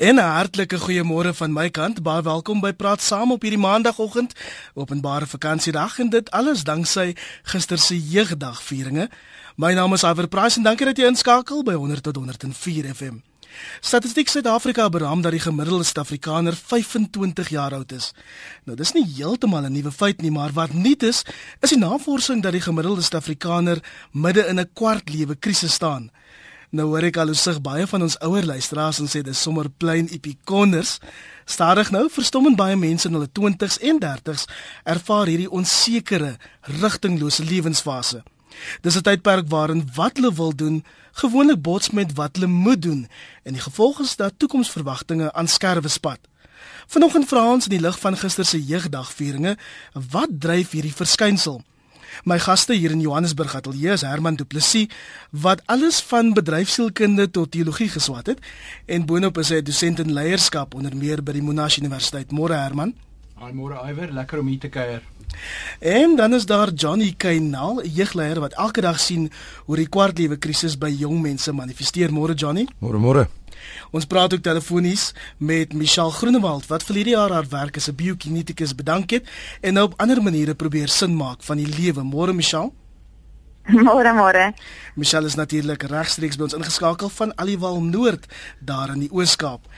En 'n hartlike goeiemôre van my kant. Baie welkom by Praat Saam op hierdie maandagooggend, openbare vakansiedag en dit alles danksy gister se jeugdagvieringe. My naam is Iver Price en dankie dat jy inskakel by 100 tot 104 FM. Statistiek Suid-Afrika beraam dat die gemiddelde Suid-Afrikaner 25 jaar oud is. Nou dis nie heeltemal 'n nuwe feit nie, maar wat nuut is, is die navorsing dat die gemiddelde Suid-Afrikaner midde in 'n kwart lewe krisis staan. Nou hoor ek al sig baie van ons ouer luisteraars en sê dis sommer plain epikonders. Stadig nou verstommend baie mense in hulle 20s en 30s ervaar hierdie onsekere, rigtinglose lewensfase. Dis 'n tydperk waarin wat hulle wil doen gewoonlik bots met wat hulle moet doen en die gevolg is dat toekomsverwagtinge aan skerwe spat. Vanoggend vra ons in die lig van gister se jeugdagvieringe, wat dryf hierdie verskynsel? My gaste hier in Johannesburg ateljee is Herman Du Plessis wat alles van bedryfsielkunde tot teologie geswat het en boonop is hy dosent in leierskap onder meer by die Monash Universiteit. Môre Herman. Haai môre Iwer, lekker om hier te kuier. En dan is daar Johnny Kainal, jeugleier wat elke dag sien hoe die kwartlewe krisis by jong mense manifesteer. Môre Johnny. Môre môre. Ons praat ook telefonies met Michelle Groenewald wat vir hierdie jaar haar werk as 'n biokinetikus bedank het en nou op ander maniere probeer sin maak van die lewe. Môre Michelle. Môre môre. Michelle is natuurlik regstreeks by ons ingeskakel van Aliwal Noord daar in die Oos-Kaap.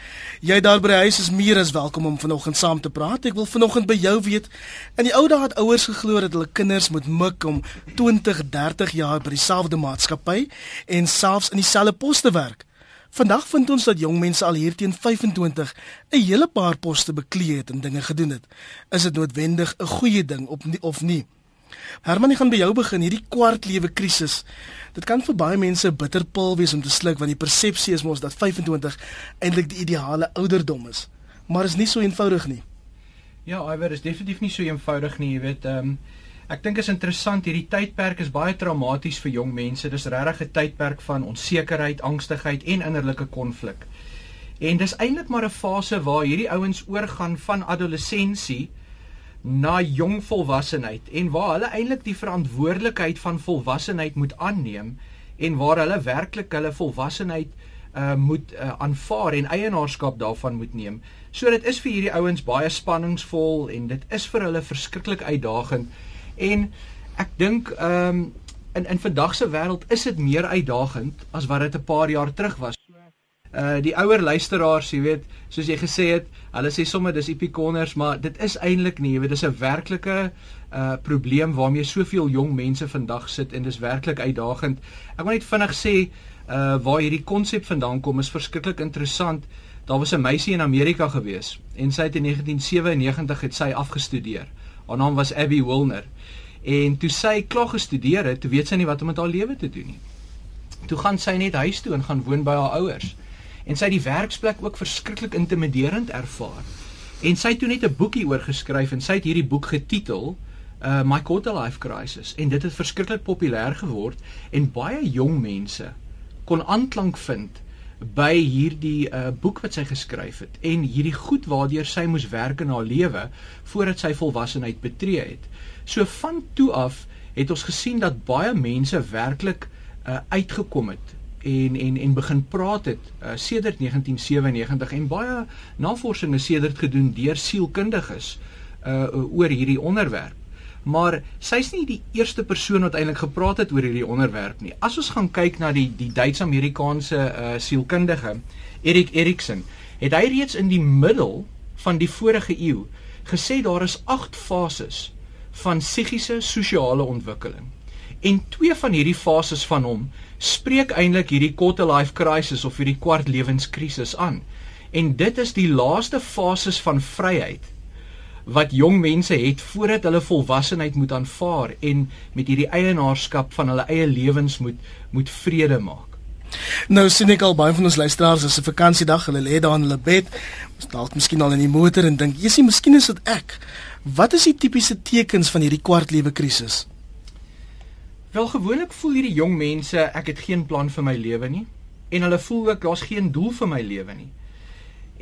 Jy daar by die huis is meer as welkom om vanoggend saam te praat. Ek wil vanoggend by jou weet. In die ou dae het ouers geglo dat hulle kinders moet mik om 20, 30 jaar by dieselfde maatskappy en selfs in dieselfde pos te werk. Vandag vind ons dat jong mense al hier teen 25 'n hele paar poste beklee het en dinge gedoen het. Is dit noodwendig 'n goeie ding op nie, of nie? Herman, ek gaan by jou begin. Hierdie kwartlewe krisis. Dit kan vir baie mense 'n bitterpil wees om te sluk want die persepsie is mos dat 25 eintlik die ideale ouderdom is. Maar is nie so eenvoudig nie. Ja, Iwer, is definitief nie so eenvoudig nie, jy weet. Ehm um, Ek dink is interessant hierdie tydperk is baie traumaties vir jong mense. Dis regtig 'n tydperk van onsekerheid, angstigheid en innerlike konflik. En dis eintlik maar 'n fase waar hierdie ouens oorgaan van adolessensie na jong volwassenheid en waar hulle eintlik die verantwoordelikheid van volwassenheid moet aanneem en waar hulle werklik hulle volwassenheid uh moet uh, aanvaar en eienaarskap daarvan moet neem. So dit is vir hierdie ouens baie spanningsvol en dit is vir hulle verskriklik uitdagend En ek dink ehm um, in in vandag se wêreld is dit meer uitdagend as wat dit 'n paar jaar terug was. Uh die ouer luisteraars, jy weet, soos jy gesê het, hulle sê sommer dis epikonners, maar dit is eintlik nie, jy weet, dis 'n werklike uh probleem waarmee soveel jong mense vandag sit en dis werklik uitdagend. Ek wil net vinnig sê uh waar hierdie konsep vandaan kom is verskriklik interessant. Daar was 'n meisie in Amerika gewees en sy het in 1997 het sy afgestudeer. Haar naam was Abby Wilner. En toe sy klaar gestudeer het, toe weet sy nie wat om met haar lewe te doen nie. Toe gaan sy net huis toe en gaan woon by haar ouers. En sy het die werksplek ook verskriklik intimiderend ervaar. En sy het toe net 'n boekie oor geskryf en sy het hierdie boek getitel uh My Quarter Life Crisis en dit het verskriklik populêr geword en baie jong mense kon aanklank vind by hierdie uh, boek wat sy geskryf het en hierdie goed waardeur sy moes werk in haar lewe voordat sy volwassenheid betree het. So van toe af het ons gesien dat baie mense werklik uh, uitgekom het en en en begin praat het uh, sedert 1997 en baie navorsing is sedert gedoen deur sielkundiges uh, oor hierdie onderwerp maar sy's nie die eerste persoon wat eintlik gepraat het oor hierdie onderwerp nie. As ons gaan kyk na die die Duits-Amerikaanse uh, sielkundige Erik Erikson, het hy reeds in die middel van die vorige eeu gesê daar is 8 fases van psigiese sosiale ontwikkeling. En twee van hierdie fases van hom spreek eintlik hierdie quarter life crisis of hierdie kwart lewenskrisis aan. En dit is die laaste fases van vryheid wat jong mense het voordat hulle volwassenheid moet aanvaar en met hierdie eienaarskap van hulle eie lewens moet moet vrede maak. Nou sien ek al baie van ons luisteraars as 'n vakansiedag, hulle lê daar in hulle bed, dalk miskien al in die motor en dink, "Jessie, miskien is dit ek." Wat is die tipiese tekens van hierdie kwartlewe krisis? Wel gewoonlik voel hierdie jong mense ek het geen plan vir my lewe nie en hulle voel ook daar's geen doel vir my lewe nie.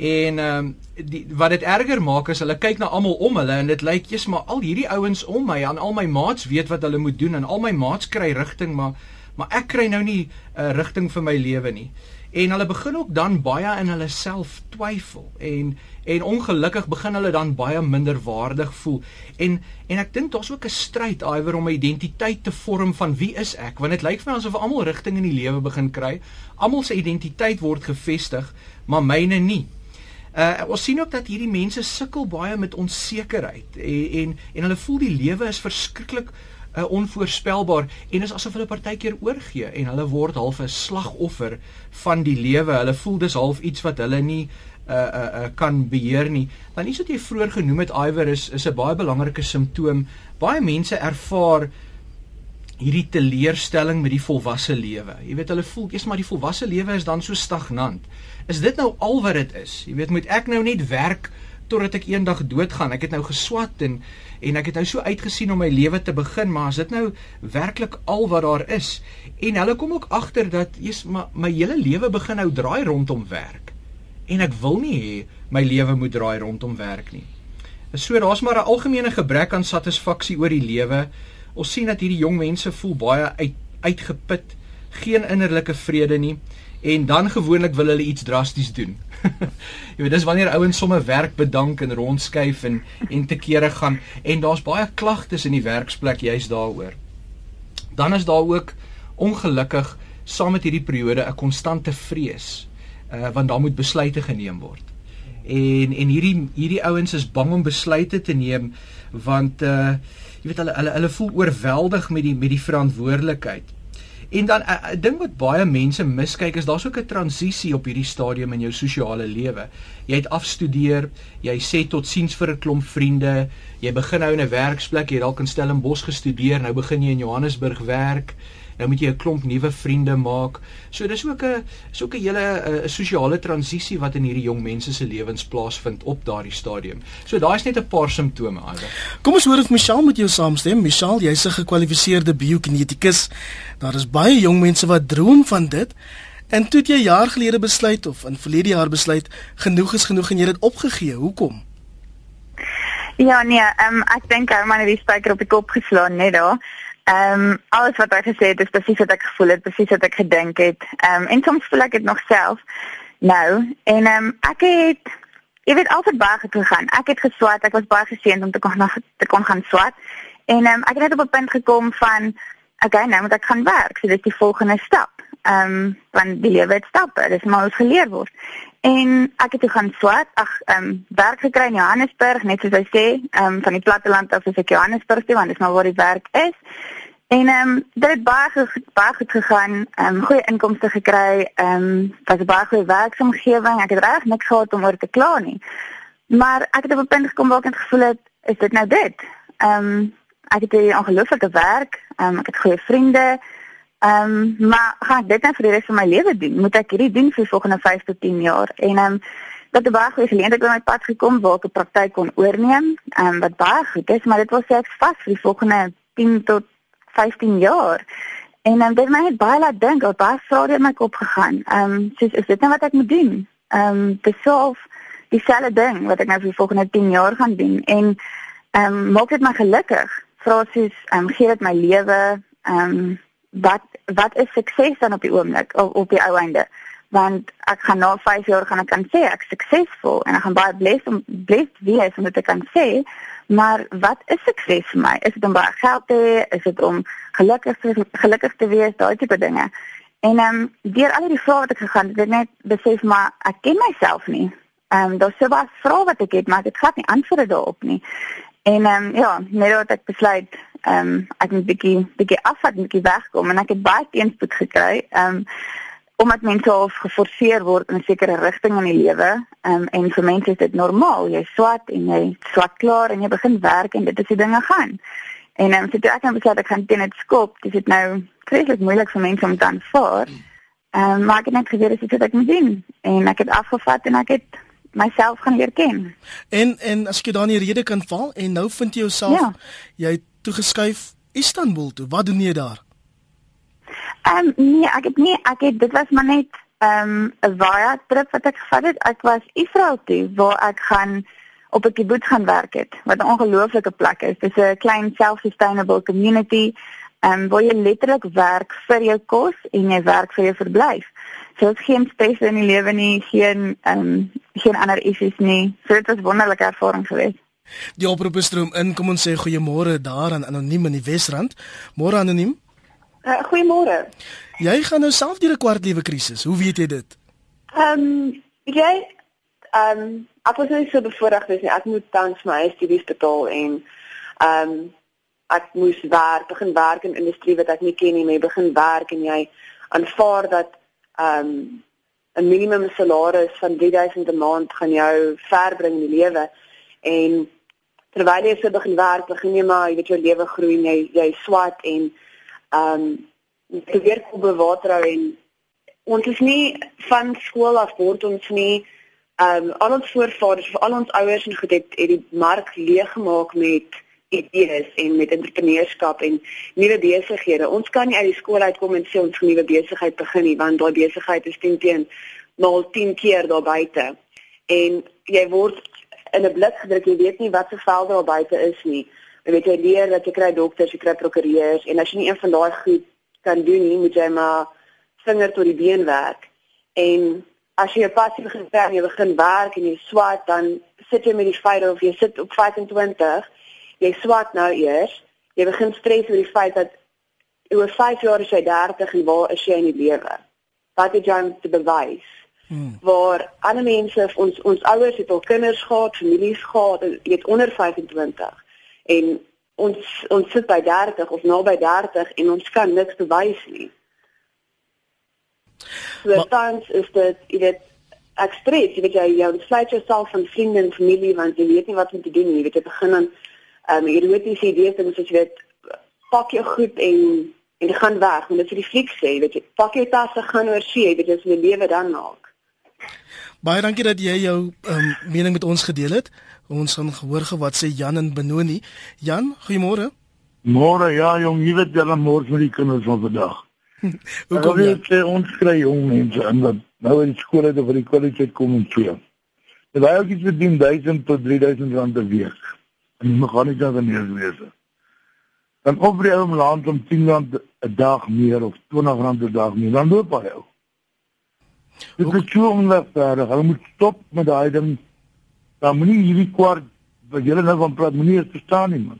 En ehm um, die wat dit erger maak is hulle kyk na almal om hulle en dit lyk jy's maar al hierdie ouens om my en al my maats weet wat hulle moet doen en al my maats kry rigting maar maar ek kry nou nie 'n uh, rigting vir my lewe nie. en hulle begin ook dan baie in hulle self twyfel en en ongelukkig begin hulle dan baie minder waardig voel. En en ek dink daar's ook 'n stryd iwer om 'n identiteit te vorm van wie is ek? Want dit lyk vir my asof almal rigting in die lewe begin kry. Almal se identiteit word gevestig maar myne nie Uh ons sien ook dat hierdie mense sukkel baie met onsekerheid en en, en hulle voel die lewe is verskriklik uh, onvoorspelbaar en is asof hulle partykeer oorgee en hulle word half 'n slagoffer van die lewe. Hulle voel dis half iets wat hulle nie uh uh, uh kan beheer nie. Dan iets wat jy vroeër genoem het iwer is is 'n baie belangrike simptoom. Baie mense ervaar hierdie teleurstelling met die volwasse lewe. Jy weet hulle voel eers maar die volwasse lewe is dan so stagnant. Is dit nou al wat dit is? Jy weet moet ek nou net werk totdat ek eendag doodgaan. Ek het nou geswat en en ek het nou so uitgesien om my lewe te begin, maar as dit nou werklik al wat daar is en hulle kom ook agter dat eers my, my hele lewe begin nou draai rondom werk. En ek wil nie hê my lewe moet draai rondom werk nie. So daar's maar 'n algemene gebrek aan satisfaksie oor die lewe. Ons sien dat hierdie jong mense voel baie uit uitgeput, geen innerlike vrede nie en dan gewoonlik wil hulle iets drasties doen. jy weet dis wanneer ouens sommer werk bedank en rondskuif en en te kere gaan en daar's baie klagtes in die werksplek juis daaroor. Dan is daar ook ongelukkig saam met hierdie periode 'n konstante vrees uh want daar moet besluite geneem word. En en hierdie hierdie ouens is bang om besluite te neem want uh jy weet hulle hulle hulle voel oorweldig met die met die verantwoordelikheid. En dan 'n uh, uh, ding wat baie mense miskyk is daar's ook 'n transisie op hierdie stadium in jou sosiale lewe. Jy het afstudeer, jy sê totsiens vir 'n klomp vriende, jy begin nou in 'n werksplek, jy dalk in Stellenbosch gestudeer, nou begin jy in Johannesburg werk nou moet jy 'n klomp nuwe vriende maak. So dis ook 'n is ook 'n hele 'n sosiale transisie wat in hierdie jong mense se lewens plaasvind op daardie stadium. So daai is net 'n paar simptome alre. Kom ons hoor of Michelle met jou saamstem. Michelle, jy's 'n gekwalifiseerde biokinetikus. Daar is baie jong mense wat droom van dit. En toe jy jaar gelede besluit of in verlede jaar besluit genoeg is genoeg en jy het dit opgegee. Hoekom? Ja nee, um, ek dink hy het die spyker op die kop geslaan net daar. Ehm um, alles wat hy gesê het is presies wat ek gevoel het, presies wat ek gedink het. Ehm um, en soms voel ek dit nog self nou en ehm um, ek het jy weet altyd baie goed gegaan. Ek het geswat, ek was baie geseënd om te kon te kon gaan swat. En ehm um, ek het net op 'n punt gekom van okay, nou moet ek gaan werk. So dis die volgende stap. Ehm um, want die lewe het stappe, dis maar ons geleer word. En ek het toe gaan swat, ag ehm um, werk gekry in Johannesburg, net soos hy sê, ehm um, van die platteland af as ek Johannesburg toe, want dis maar waar die werk is. En ehm um, dit het baie goed, baie goed gegaan. Ehm um, goeie inkomste gekry. Ehm um, was 'n baie goeie werksomgewing. Ek het reg niks gehad om oor te kla nie. Maar ek het op 'n punt gekom waar ek het gevoel het, is dit nou dit? Ehm um, ek het 'n ongelooflike werk. Ehm um, ek het goeie vriende. Ehm um, maar gaan dit nou vir die res van my lewe doen? Moet ek hierdie doen vir die volgende 5 tot 10 jaar? En ehm um, dat 'n baie goeie geleentheid by my pad gekom waar ek 'n praktyk kon oorneem. Ehm um, wat baie goed is, maar dit was ek vas vir die volgende 10 tot 15 jaar. En um, het my net baie laat dink, al baie vrae in my kop gegaan. Ehm um, soos is dit nou wat ek moet doen? Ehm um, te solf dieselfde ding wat ek nou vir die volgende 10 jaar gaan doen en ehm um, maak dit my gelukkig. Vra soos ehm um, gee dit my lewe ehm um, wat wat is sukses dan op die oomblik op, op die ou einde? want ek gaan na 5 jaar gaan ek kan sê ek suksesvol en ek gaan baie blessed om blessed wees om dit te kan sê Maar wat is sukses vir my? Is dit om baie geld te hê? Is dit om gelukkig te gelukkig te wees, daai tipe dinge? En ehm um, deur al die vrae wat ek gegaan het, het ek net besef maar ek ken myself nie. Ehm um, daar's so baie vrae wat ek het, maar ek het glad nie antwoorde daarop nie. En ehm um, ja, net dat ek besluit ehm um, ek moet bietjie bietjie afvat, bietjie wegkom en ek het baie teenspoed gekry. Ehm um, omdat mense al geforseer word in 'n sekere rigting in die lewe um, en vir mense is dit normaal. Jy swat en jy swat klaar en jy begin werk en dit is die dinge gaan. En um, so toe ek net besluit ek gaan teen dit skop dis dit nou vreeslik moeilik vir mense om dan voor um, maar ek het net geweet dis wat ek moet doen. En ek het afgevat en ek het myself gaan leer ken en en as ek dan die rede kan val en nou vind jy jouself ja. jy toegeskuif Istanbul toe wat doen jy daar Ehm um, nee, ek het nie ek het dit was maar net ehm um, 'n via trip wat ek gevat het. Ek was Israel toe waar ek gaan op 'n kibbutz gaan werk het. Wat 'n ongelooflike plek is. Dit is 'n klein self-sustainable community ehm um, waar jy letterlik werk vir jou kos en jy werk vir jou verblyf. So dit is geen stres in die lewe nie, geen ehm um, geen ander issues nie. So dit was 'n wonderlike ervaring geweest. Die oproep is stroom in. Kom ons sê goeiemôre daar aan anoniem in die Wesrand. Môre anoniem. Uh, goeiemôre. Jy gaan nou self deur 'n kwart lewe krisis. Hoe weet jy dit? Ehm um, jy ehm um, ek was nie so bevoorreg as ek moet tans my studies betaal en ehm um, ek moes werk, begin werk in 'n industrie wat ek nie ken nie, maar begin werk en jy aanvaar dat um, 'n minimum salaris van 3000 'n maand gaan jou verbring in die lewe. En terwyl jy so begin werk, begin jy maar, jy weet jou lewe groei jy jy swat en ehm um, jy weer op bewater en ons is nie van skool af word ons nie ehm um, al ons voorvaders of al ons ouers en goed het, het die mark leeg gemaak met idees en met entrepreneurskap en nuwe besighede. Ons kan nie uit die skool uitkom en sê ons gaan nuwe besigheid begin nie want daai besigheid is teen teen maal 10 keer daar buite. En jy word in 'n blik gedruk, jy weet nie wat se velde daar buite is nie. Jy weet jy leer dat jy kry dokters, jy kry prokureurs en as jy nie een van daai goed kan doen nie, moet jy maar vinger tot die been werk. En as jy 'n passie begin kry en jy begin werk en jy swat, dan sit jy met die feit of jy sit op 25 jy swat nou eers, jy begin stres oor die feit dat oor 5 jaar is jy 30 en waar is jy in die lewe? Wat het jy om te bewys? Hmm. Waar ander mense ons ons ouers het al kinders gehad, families gehad, jy het onder 25 en ons ons sit by 30 of naby 30 en ons kan niks bewys nie. So tans is dit jy weet ek stres, jy weet jy jy sluit jouself van vriende en familie want jy weet nie wat om te doen nie, jy weet jy begin dan um, erotiese idees en soos jy weet pak jou goed en en jy gaan weg want dit vir die fliek sê weet jy pak jou tasse gaan oor see weet jy as jy lewe dan maak Baie dankie dat jy jou ehm um, mening met ons gedeel het. Ons gaan gehoor wat sê Jan en Benoni. Jan, goeiemôre. Môre ja, jong, jy weet jy dan môre met die kinders van vandag. Hoe kom jy? Ek ons kry jong mense in wat nou in skole het of vir die kwaliteit kom en so. Dit ook iets met 1000 tot 3000 rand per week en die meganika van hier wees. Dan op die ou land om 10 rand 'n dag meer of 20 rand 'n dag meer, dan loop hy ou. Dit is so onregverdig. Hulle moet stop met daai ding. Dan moet nie hierdie kwart wat julle nou van praat, moenie eens verstaan nie man.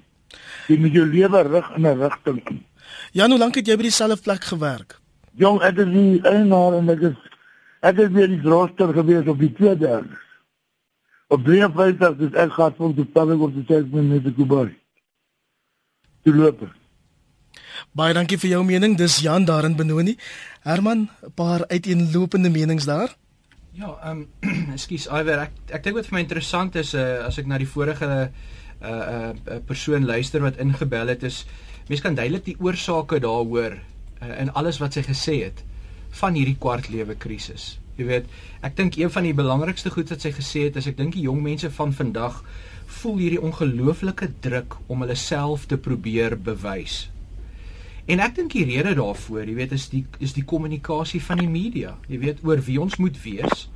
Jy moet jou lewe rig in 'n rigting in. Ja, hoe lank het jy by dieselfde plek gewerk? Jong, ek is nie eienaar en ek is ek is weer die rooster gewees op die tweede derde op 53 dis ek gaan vir die publiek of die selfs met die Kubai. Die loop. Baie dankie vir jou mening. Dis Jan daar in Benoni. Herman, 'n paar uiteenlopende menings daar. Ja, ehm um, ekskuus Iwer, ek ek dink wat vir my interessant is uh, as ek na die vorige uh uh persoon luister wat ingebel het is mense kan duidelik die oorsake daaroor uh, in alles wat sy gesê het van hierdie kwartlewe krisis. Jy weet, ek dink een van die belangrikste goed wat sy gesê het is ek dink die jong mense van vandag voel hierdie ongelooflike druk om hulle self te probeer bewys. En ek dink die rede daarvoor, jy weet, is die is die kommunikasie van die media. Jy weet oor wie ons moet wees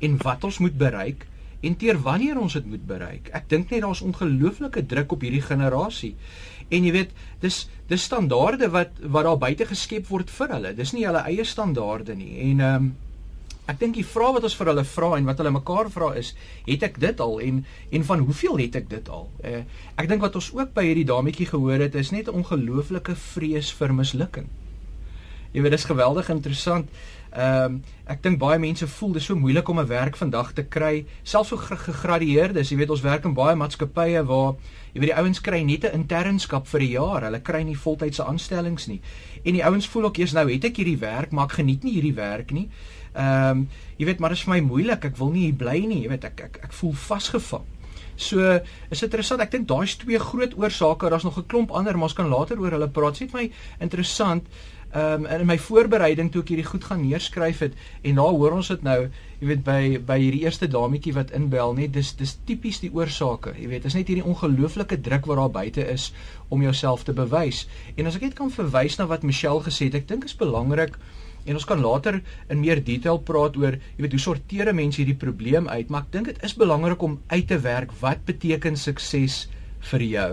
en wat ons moet bereik en teer wanneer ons dit moet bereik. Ek dink net daar's ongelooflike druk op hierdie generasie. En jy weet, dis dis standaarde wat wat daar buite geskep word vir hulle. Dis nie hulle eie standaarde nie. En ehm um, Ek dink die vraag wat ons vir hulle vra en wat hulle mekaar vra is, het ek dit al en en van hoeveel het ek dit al? Uh, ek dink wat ons ook by hierdie dametjie gehoor het is net 'n ongelooflike vrees vir mislukking. Jy weet, dis geweldig interessant. Ehm um, ek dink baie mense voel dis so moeilik om 'n werk vandag te kry, selfs so gegradueerdes. Jy weet, ons werk in baie maatskappye waar jy weet die ouens kry net 'n internskap vir 'n jaar. Hulle kry nie voltydse aanstellings nie. En die ouens voel ook eers nou het ek hierdie werk, maar ek geniet nie hierdie werk nie. Ehm um, jy weet maar dit is vir my moeilik. Ek wil nie hier bly nie. Jy weet ek ek ek voel vasgevang. So is interessant. Ek dink daai's twee groot oorsake. Daar's nog 'n klomp ander, maar ons kan later oor hulle praat. Dit my interessant. Ehm um, in my voorbereiding toe ek hierdie goed gaan neerskryf het en daar hoor ons dit nou, jy weet by by hierdie eerste dametjie wat inbel, net dis dis tipies die oorsake. Jy weet, is net hierdie ongelooflike druk wat daar buite is om jouself te bewys. En as ek net kan verwys na wat Michelle gesê het, ek dink is belangrik En ons kan later in meer detail praat oor, jy weet, hoe sorteer mense hierdie probleem uit, maar ek dink dit is belangrik om uit te werk wat beteken sukses vir jou.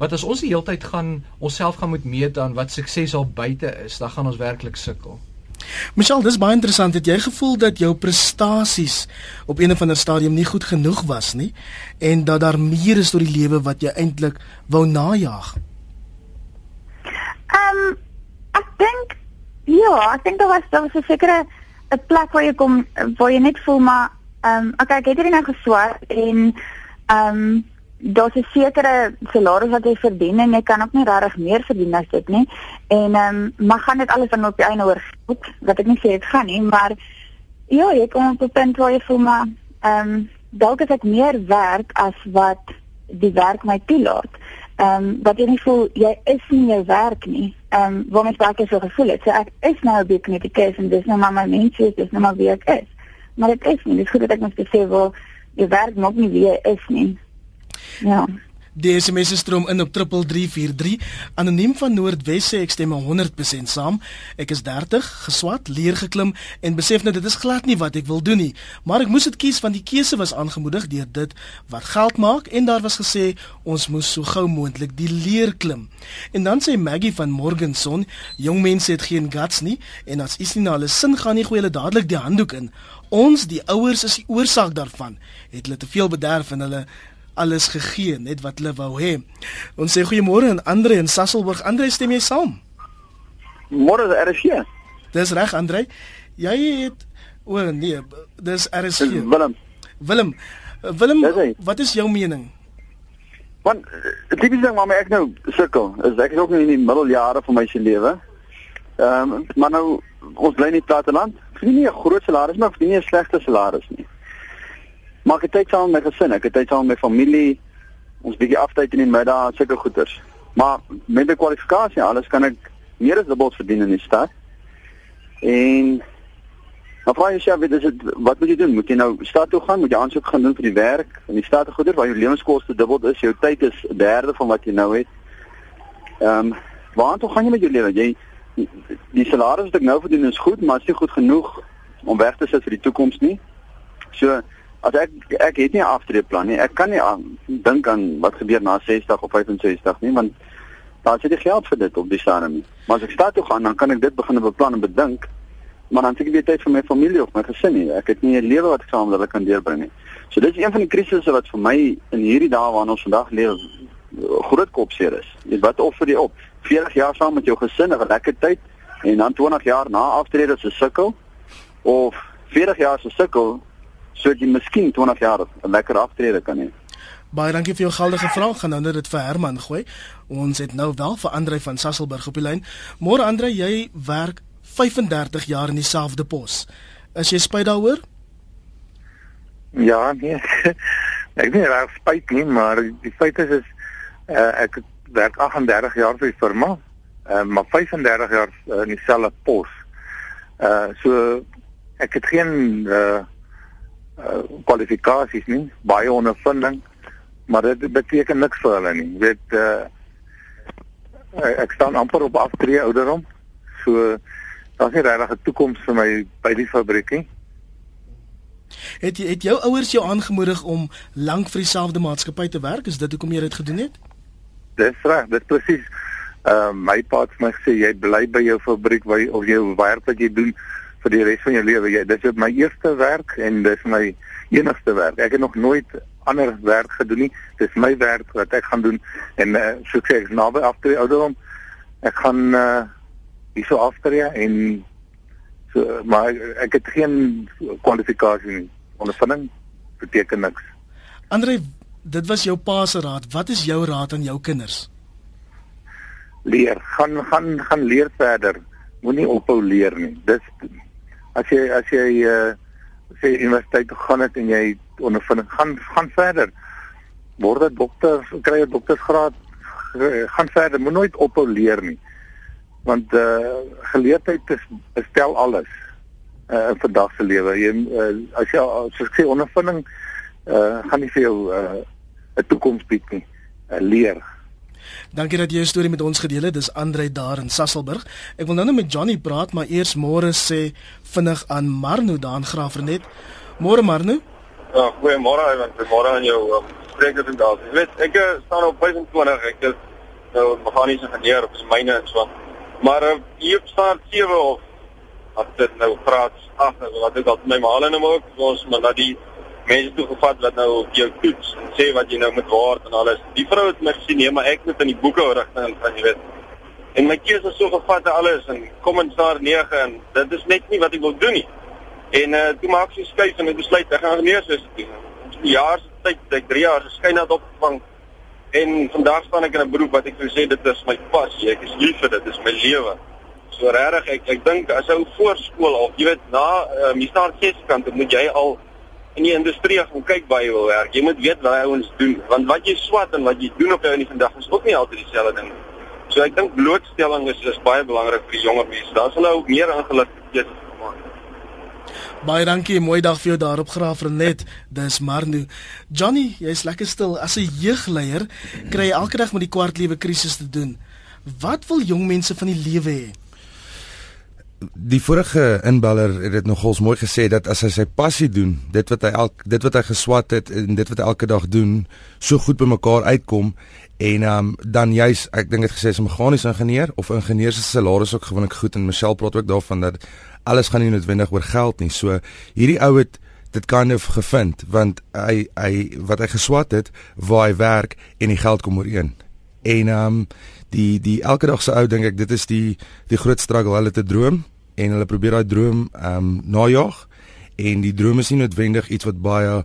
Want as ons die hele tyd gaan onsself gaan moet meet aan wat sukses al buite is, dan gaan ons werklik sukkel. Michelle, dis baie interessant. Het jy gevoel dat jou prestasies op een of ander stadium nie goed genoeg was nie en dat daar meer is tot die lewe wat jy eintlik wou najag? Ehm um, ek dink ja, ek dink daar was daar was 'n sekere 'n plek waar jy kom waar jy net voel maar ehm um, okay, ek het hierdie nou geswaar en ehm um, daar's 'n sekere salaris wat jy verdien en jy kan ook nie regtig meer verdien as dit nie. En ehm um, maar gaan dit alles dan op die einde oor goed, wat ek nie sê dit gaan nie, maar ja, jy kom op 'n punt waar jy voel maar ehm um, dalk is ek meer werd as wat die werk my toelaat. Ehm um, wat jy nie voel jy is nie jou werk nie. Ehm um, waar my baie so gevoel het. So ek is nou 'n bietjie net die keuse en dis nou maar my mense, dis nou maar wie ek is. Maar dit is nie, dit is goed dat ek net sê wel jy werk nog nie wie jy is nie. Ja. Die SMS stroom in op 3343. Anoniem van Noordwes sê ek stem 100% saam. Ek is 30, geswat, leer geklim en besef nou dit is glad nie wat ek wil doen nie, maar ek moes dit kies want die keuse was aangemoedig deur dit wat geld maak en daar was gesê ons moes so gou moontlik die leer klim. En dan sê Maggie van Morgenson, jong mense het geen guts nie en as iets nie na hulle sin gaan nie, gooi hulle dadelik die handdoek in. Ons, die ouers, is die oorsaak daarvan. Het hulle te veel bederf en hulle alles gegee net wat hulle wou hê. Ons sê goeiemôre aan Andre in Sasselburg. Andre, stem jy saam? Môre is RSG. Dis reg, Andre. Jy het o nee, dis RSG. Dis Willem. Willem. Willem, wat is jou mening? Want die tipiese ding waarmee ek nou sukkel, is ek is ook nou in die middeljare van my se lewe. Ehm um, maar nou ons bly in die platteland. Verdien nie 'n groot salaris maar verdien nie 'n slegte salaris nie. Maar ek het tyd saam met my gesin, ek het tyd saam met my familie. Ons bietjie aftyd in die middag, sulke goeders. Maar met my kwalifikasie alles kan ek meer as dubbel verdien in die stad. En Maar vra jouself, weet is dit wat moet jy doen? Moet jy nou stad toe gaan? Moet jy aansoek gaan doen vir die werk in die stad te goeder waar jou lewenskoste dubbel is, jou tyd is 'n derde van wat jy nou het. Ehm, um, waar toe gaan jy met jou lewe? Jy die salaris wat ek nou verdien is goed, maar is nie goed genoeg om weg te sit vir die toekoms nie. So as ek ek het nie 'n aftreeplan nie. Ek kan nie dink aan wat gebeur na 60 of 65 nie, want daar sit die geld vir dit op die stadium nie. Maar as ek stad toe gaan, dan kan ek dit begin beplan en bedink. Maar dan het ek weer tyd vir my familie of my gesin nie. Ek het nie 'n lewe wat ek saam met hulle kan deurbring nie. So dit is een van die krisisse wat vir my in hierdie dae waarin ons vandag leef groot kopseer is. Jy wat offer jy op? 40 jaar saam met jou gesin, 'n lekker tyd en dan 20 jaar na aftrede 'n sukkel of 40 jaar 'n sukkel sodat jy miskien 20 jaar 'n lekker aftrede kan hê. Baie dankie vir jou geldige vraag. Gaan nou net dit vir Herman gooi. Ons het nou wel vir Andre van Sasselburg op die lyn. Môre Andre, jy werk 35 jaar in dieselfde pos. Is jy spyt daaroor? Ja, nee. ek nie reg spyt nie, maar die feit is is uh, ek werk 38 jaar vir die firma, uh, maar 35 jaar uh, in dieselfde pos. Uh so ek het geen uh uh kwalifikasies nie, baie ondervinding, maar dit beteken niks vir hulle nie. Jy weet uh ek staan amper op aftree ouderdom. So daar's nie regtig 'n toekoms vir my by die fabriek nie. Het het jou ouers jou aangemoedig om lank vir dieselfde maatskappy te werk? Is dit hoekom jy dit gedoen het? Dis reg, dit presies. Ehm uh, my pa het my gesê jy bly by jou fabriek waar jy of jy werk wat jy doen vir die res van jou lewe. Jy dis my eerste werk en dis my enigste werk. Ek het nog nooit ander werk gedoen nie. Dis my werk wat ek gaan doen en uh, so sê ek naby aftree ouderdom. Ek gaan uh, hierso aftree en so maar ek het geen kwalifikasie nie. Ondervinding beteken niks. Andre, dit was jou pa se raad. Wat is jou raad aan jou kinders? Leer, gaan gaan gaan leer verder. Moenie ophou leer nie. Dis as jy as jy uh sê universiteit toe gaan het en jy ondervinding gaan gaan verder. Word 'n dokter kry 'n doktorsgraad gaan verder. Moet nooit ophou leer nie. Want uh geleerdheid is bestel alles uh in vandag se lewe. Jy uh, as jy as jy sê ondervinding uh gaan nie vir jou uh 'n toekoms bied nie. Uh, leer Dankie dat jy jou storie met ons gedeel het. Dis Andre daar in Sasselburg. Ek wil nou net met Johnny praat, maar eers môre sê vinnig aan Marno daar in Graafrenet. Môre Marno? Ja, goeiemôre, want môre aan jou um, spreker van daar. Jy weet, ek uh, staan op 25. Ek is nou meganiese ingenieur op die myne en so. Maar uh, hier staan 7 of as dit nou graad 8 wat ook al my maal en hom ook ons maar na die mense toe gevat wat nou op jou toets sê wat jy nou moet word en alles. Die vrou het my gesien, nee, maar ek moet in die boeke rigting van jy weet. En my keuse is so gevat en alles en kom in staar 9 en dit is net nie wat ek wil doen nie. En uh toe maak sy skuif en ek besluit ek gaan geneeswese doen. Die jaar se tyd, ek 3 jaar geskyn het opgevang. En vandag staan ek in 'n beroep wat ek vir sê dit is my passie. Ek is lief vir dit, dit is my lewe. So regtig ek ek dink as ou voorskool of jy weet na uh, jy staan geeskant moet jy al in die industrie gaan kyk waar jy wil werk. Jy moet weet wat hy ouens doen want wat jy swat en wat jy doen op 'n in die vandag is ook nie altyd dieselfde ding. So ek dink blootstelling is is baie belangrik vir jonger mense. Daar sal nou meer ingelig wees gemaak. Baie dankie, mooi dag vir jou daarop graaf Renet. Dis Marnu. Johnny, jy's lekker stil. As 'n jeugleier kry jy elke dag met die kwartlewe krisis te doen. Wat wil jong mense van die lewe hê? Die vorige inbeller het dit nogals mooi gesê dat as hy sy passie doen, dit wat hy elk dit wat hy geswat het en dit wat hy elke dag doen, so goed by mekaar uitkom en um, dan juis ek dink dit gesê is 'n meganiese ingenieur of ingenieur se salaris ook gewoonlik goed en Michelle praat ook daarvan dat alles gaan nie noodwendig oor geld nie. So hierdie ou het dit kind of gevind want hy hy wat hy geswat het waar hy werk en die geld kom ooreen. En um die die elke dag se ou dink ek dit is die die groot struggle hulle te droom en hulle probeer daai droom ehm um, najag en die droom is nie noodwendig iets wat baie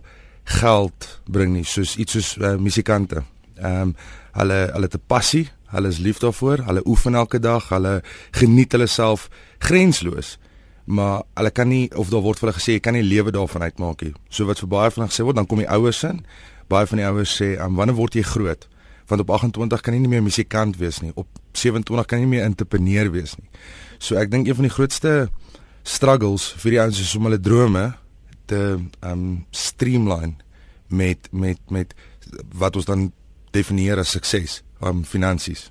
geld bring nie soos iets soos uh, musikante. Ehm um, hulle hulle het 'n passie, hulle is lief daarvoor, hulle oefen elke dag, hulle geniet hulle self grensloos. Maar hulle kan nie of daar word vir hulle gesê jy kan nie lewe daarvan uitmaak nie. So wat vir baie van hulle gesê word, dan kom die ouers in. Baie van die ouers sê, um, "Wanneer word jy groot?" Want op 28 kan jy nie meer musikant wees nie. Op 27 kan jy nie meer entrepreneur wees nie. So ek dink een van die grootste struggles vir die ouens is om hulle drome te um streamline met met met wat ons dan definieer as sukses, um finansies.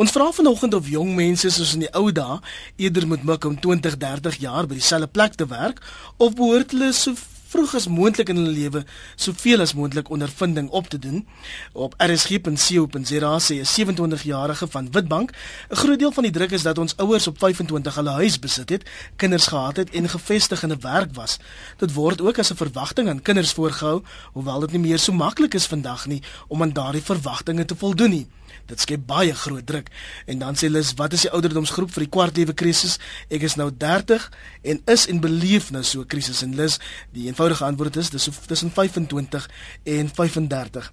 Ons vra vanoggend of jong mense soos in die ou dae eerder moet mik om 20, 30 jaar by dieselfde plek te werk of behoort hulle so vroeg as moontlik in hulle lewe soveel as moontlik ondervinding op te doen. Op rsg.co.za sê 'n 27-jarige van Witbank, 'n groot deel van die druk is dat ons ouers op 25 hulle huis besit het, kinders gehad het en gevestig in 'n werk was. Dit word ook as 'n verwagting aan kinders voorgehou, hoewel dit nie meer so maklik is vandag nie om aan daardie verwagtinge te voldoen nie. Dit skep baie groot druk. En dan sê Lis, wat is die ouderdomsgroep vir die kwartlewe krisis? Ek is nou 30 en is en beleef nou so 'n krisis en Lis, die eenvoudige antwoord is dis tussen 25 en 35.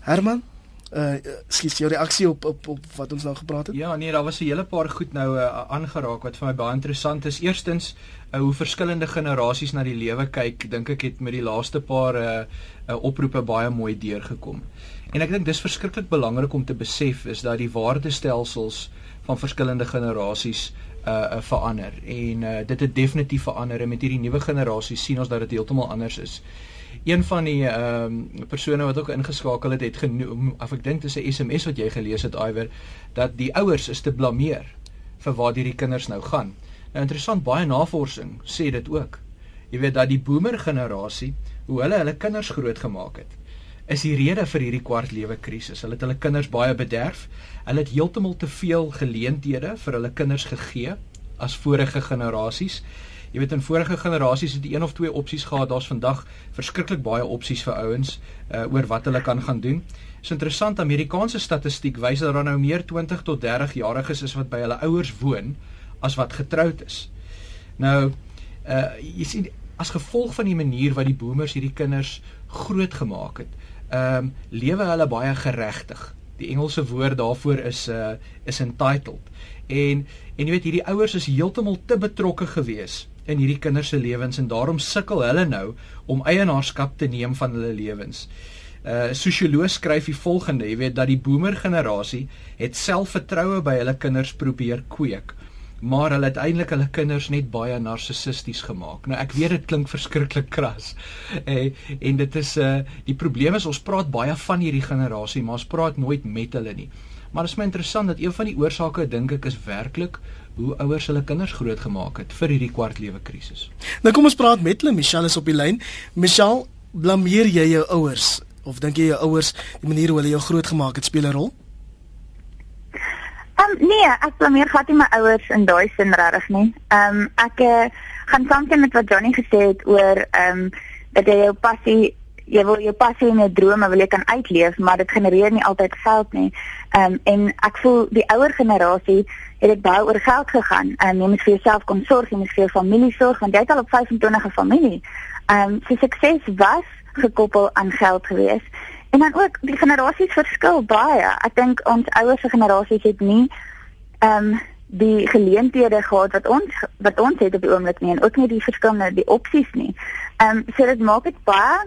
Herman Uh skiet jou reaksie op op op wat ons nou gepraat het? Ja, nee, daar was 'n hele paar goed nou uh, aangeraak wat vir my baie interessant is. Eerstens, uh, hoe verskillende generasies na die lewe kyk, dink ek het met die laaste paar uh, uh oproepe baie mooi deurgekom. En ek dink dis verskriklik belangrik om te besef is dat die waardestelsels van verskillende generasies uh, uh verander en uh, dit het definitief verander en met hierdie nuwe generasie sien ons dat dit heeltemal anders is. Een van die ehm um, persone wat ook ingeskakel het het genoem of ek dink dis 'n SMS wat jy gelees het Iwer dat die ouers is te blameer vir waar hierdie kinders nou gaan. Nou interessant baie navorsing sê dit ook. Jy weet dat die boomer generasie hoe hulle hulle kinders grootgemaak het is die rede vir hierdie kwartlewe krisis. Hulle het hulle kinders baie bederf. Hulle het heeltemal te veel geleenthede vir hulle kinders gegee as vorige generasies. Jy weet in vorige generasies het jy een of twee opsies gehad. Daar's vandag verskriklik baie opsies vir ouens uh, oor wat hulle kan gaan doen. Dit is interessant Amerikaanse statistiek wys dat daar nou meer 20 tot 30 jariges is wat by hulle ouers woon as wat getroud is. Nou uh jy sien as gevolg van die manier wat die boomers hierdie kinders grootgemaak het, ehm um, lewe hulle baie geregtig. Die Engelse woord daarvoor is uh is entitled. En en jy weet hierdie ouers is heeltemal te betrokke gewees in hierdie kinders se lewens en daarom sukkel hulle nou om eienaarskap te neem van hulle lewens. Uh sosioloog skryf die volgende, jy weet dat die boomer generasie het selfvertroue by hulle kinders probeer kweek maar hulle het eintlik hulle kinders net baie narcissisties gemaak. Nou ek weet dit klink verskriklik kras. Eh, en dit is 'n uh, eh, die probleem is ons praat baie van hierdie generasie, maar ons praat nooit met hulle nie. Maar dit is my interessant dat een van die oorsake dink ek is werklik hoe ouers hulle kinders grootgemaak het vir hierdie kwartlewe krisis. Nou kom ons praat met hulle. Michelle is op die lyn. Michelle, blameer jy jou ouers of dink jy jou ouers die manier hoe hulle jou grootgemaak het speel 'n rol? Um, nee, ek blameer glad nie my ouers in daai sin regtig nie. Ehm um, ek uh, gaan saamstem met wat Johnny gesê het oor ehm um, dat jy jou passie jy wil jou passie en jou drome wil jy kan uitleef, maar dit genereer nie altyd geld nie. Ehm um, en ek voel die ouer generasie het dit baie oor geld gegaan. Ehm um, jy moet vir jouself kon sorg, jy moet vir jou familie sorg want jy het al op 25 'n familie. Ehm um, sy sukses was gekoppel aan geld geweest. En dan ook die generasies verskil baie. Ek dink ons ouers se generasies het nie ehm um, die geleenthede gehad wat ons wat ons het op die oomblik nie en ook nie die verskillende die opsies nie. Ehm um, so dit maak dit baie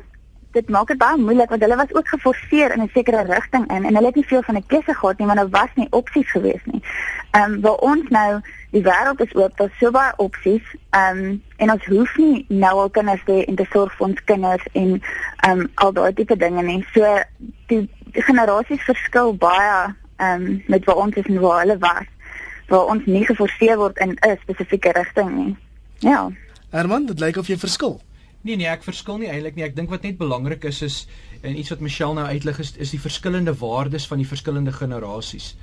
dit maak dit baie moeilik want hulle was ook geforseer in 'n sekere rigting in en hulle het nie veel van 'n keuse gehad nie want daar was nie opsies gewees nie. Ehm um, waar ons nou die wêreld is oop, daar's so baie opsies. Ehm um, en ons hoef nie nou al kinders te in te sorg vir ons kinders en ehm um, al daai tipe dinge nie. So die, die generasies verskil baie ehm um, met waar ons is en waar hulle was waar ons nie geforseer word in 'n spesifieke rigting nie. Ja. Herman, dit lyk of jy verskil. Nee nee, ek verskil nie eintlik nie. Ek dink wat net belangrik is is en iets wat Michelle nou uitlig is is die verskillende waardes van die verskillende generasies.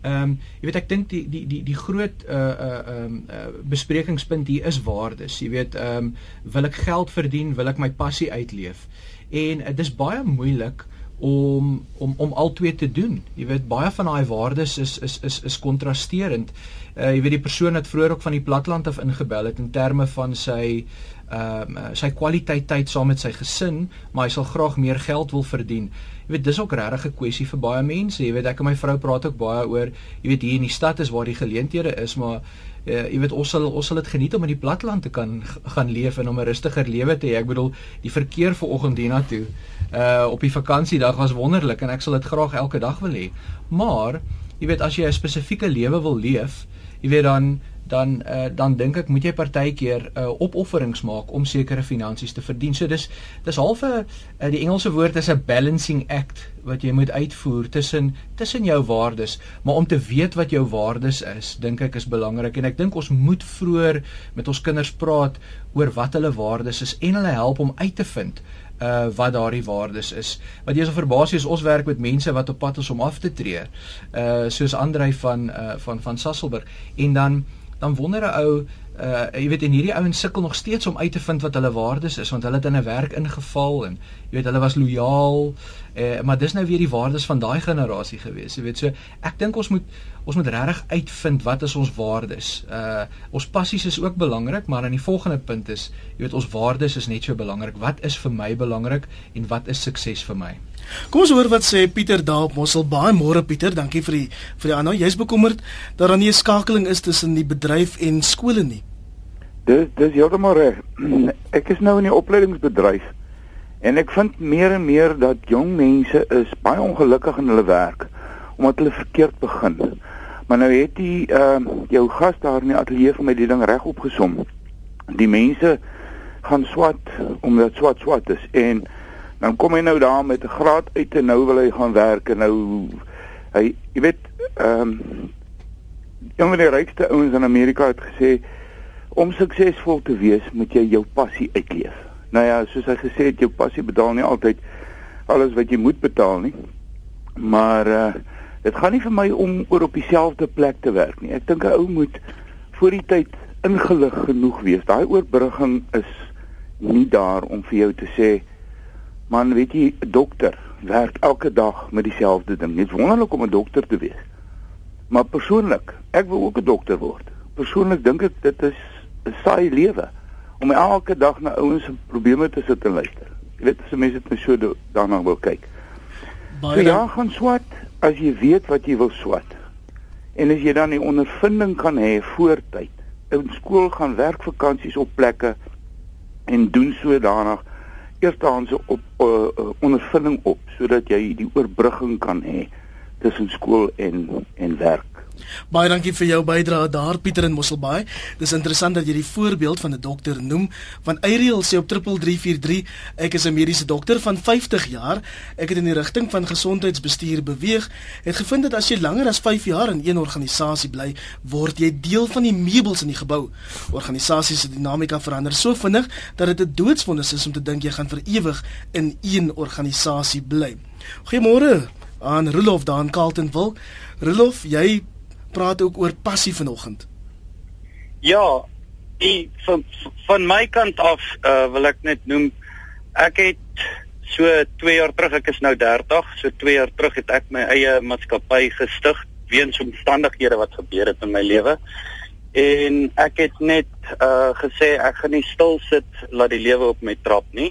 Ehm um, jy weet ek dink die die die die groot uh uh ehm uh, besprekingspunt hier is waardes. Jy weet ehm um, wil ek geld verdien, wil ek my passie uitleef. En uh, dit is baie moeilik om om om al twee te doen. Jy weet baie van daai waardes is is is is kontrasterend. Uh jy weet die persoon wat vroeër ook van die platland af ingebel het in terme van sy ehm uh, sy kwaliteit tyd saam met sy gesin, maar hy sal graag meer geld wil verdien. Jy weet dis ook regtig 'n kwessie vir baie mense. Jy weet ek en my vrou praat ook baie oor, jy weet hier in die stad is waar die geleenthede is, maar uh, jy weet ons sal ons sal dit geniet om in die platteland te kan gaan leef en om 'n rustiger lewe te hê. Ek bedoel die verkeer vanoggend hiernatoe uh op die vakansiedag was wonderlik en ek sal dit graag elke dag wil hê. Maar jy weet as jy 'n spesifieke lewe wil leef, jy weet dan dan uh, dan dink ek moet jy partykeer uh, opofferings maak om sekere finansies te verdien. So dis dis half 'n uh, die Engelse woord is 'n balancing act wat jy moet uitvoer tussen tussen jou waardes, maar om te weet wat jou waardes is, dink ek is belangrik en ek dink ons moet vroeër met ons kinders praat oor wat hulle waardes is en hulle help om uit te vind uh wat daardie waardes is. Wat jy so verbaas is ons werk met mense wat op pad is om af te tree. Uh soos Andrei van uh van van Sasselburg en dan dan wonder 'n ou uh jy weet en hierdie ouens sukkel nog steeds om uit te vind wat hulle waardes is want hulle het in 'n werk ingeval en jy weet hulle was lojaal uh maar dis nou weer die waardes van daai generasie gewees jy weet so ek dink ons moet ons moet regtig uitvind wat is ons waardes uh ons passies is ook belangrik maar aan die volgende punt is jy weet ons waardes is net so belangrik wat is vir my belangrik en wat is sukses vir my Kom ons hoor wat sê Pieter daar op Mossel. Baie môre Pieter, dankie vir die vir die aanhou. Jy's bekommerd dat daar nie 'n skakeling is tussen die bedryf en skole nie. Dis dis heeltemal reg. Ek is nou in die opleidingsbedryf en ek vind meer en meer dat jong mense is baie ongelukkig in hulle werk omdat hulle verkeerd begin. Maar nou het jy ehm uh, jou gas daar in die ateljee vir my die ding reg opgesom. Die mense gaan swat omdat swat swat is en dan kom hy nou daar met 'n graad uit en nou wil hy gaan werk en nou hy jy weet ehm um, een van die rykste ouens in Amerika het gesê om suksesvol te wees moet jy jou passie uitleef. Nou ja, soos hy gesê het jou passie betaal nie altyd alles wat jy moet betaal nie. Maar uh dit gaan nie vir my om oor op dieselfde plek te werk nie. Ek dink 'n ou moet voor die tyd ingelig genoeg wees. Daai oorbrugging is nie daar om vir jou te sê Man, weet jy, 'n dokter werk elke dag met dieselfde ding. Dit is wonderlik om 'n dokter te wees. Maar persoonlik, ek wil ook 'n dokter word. Persoonlik dink ek dit is saai lewe om elke dag na ouens se probleme te sit en luister. Jy weet, as mense net so daarna wil kyk. Baie so, ja, gaan swat as jy weet wat jy wil swat. En as jy dan die ondervinding kan hê voor tyd. In skool gaan werk vakansies op plekke en doen so daarna eerstehandse op uh, uh, ondervinding op sodat jy die oorbrugging kan hê tussen skool en en werk. Baie dankie vir jou bydrae daar Pieter in Mosselbaai. Dis interessant dat jy die voorbeeld van 'n dokter noem. Van Ariel sê op 3343, ek is 'n mediese dokter van 50 jaar. Ek het in die rigting van gesondheidsbestuur beweeg. Het gevind dat as jy langer as 5 jaar in een organisasie bly, word jy deel van die meubels in die gebou. Organisasies se dinamika verander so vinnig dat dit 'n doodsvonnis is om te dink jy gaan vir ewig in een organisasie bly. Goeiemôre aan Rolof daar in Carltonville. Rolof, jy praat ook oor passie vanoggend. Ja, die van van my kant af uh, wil ek net noem ek het so 2 jaar terug, ek is nou 30, so 2 jaar terug het ek my eie maatskappy gestig weens omstandighede wat gebeur het in my lewe. En ek het net uh gesê ek gaan nie stil sit laat die lewe op my trap nie.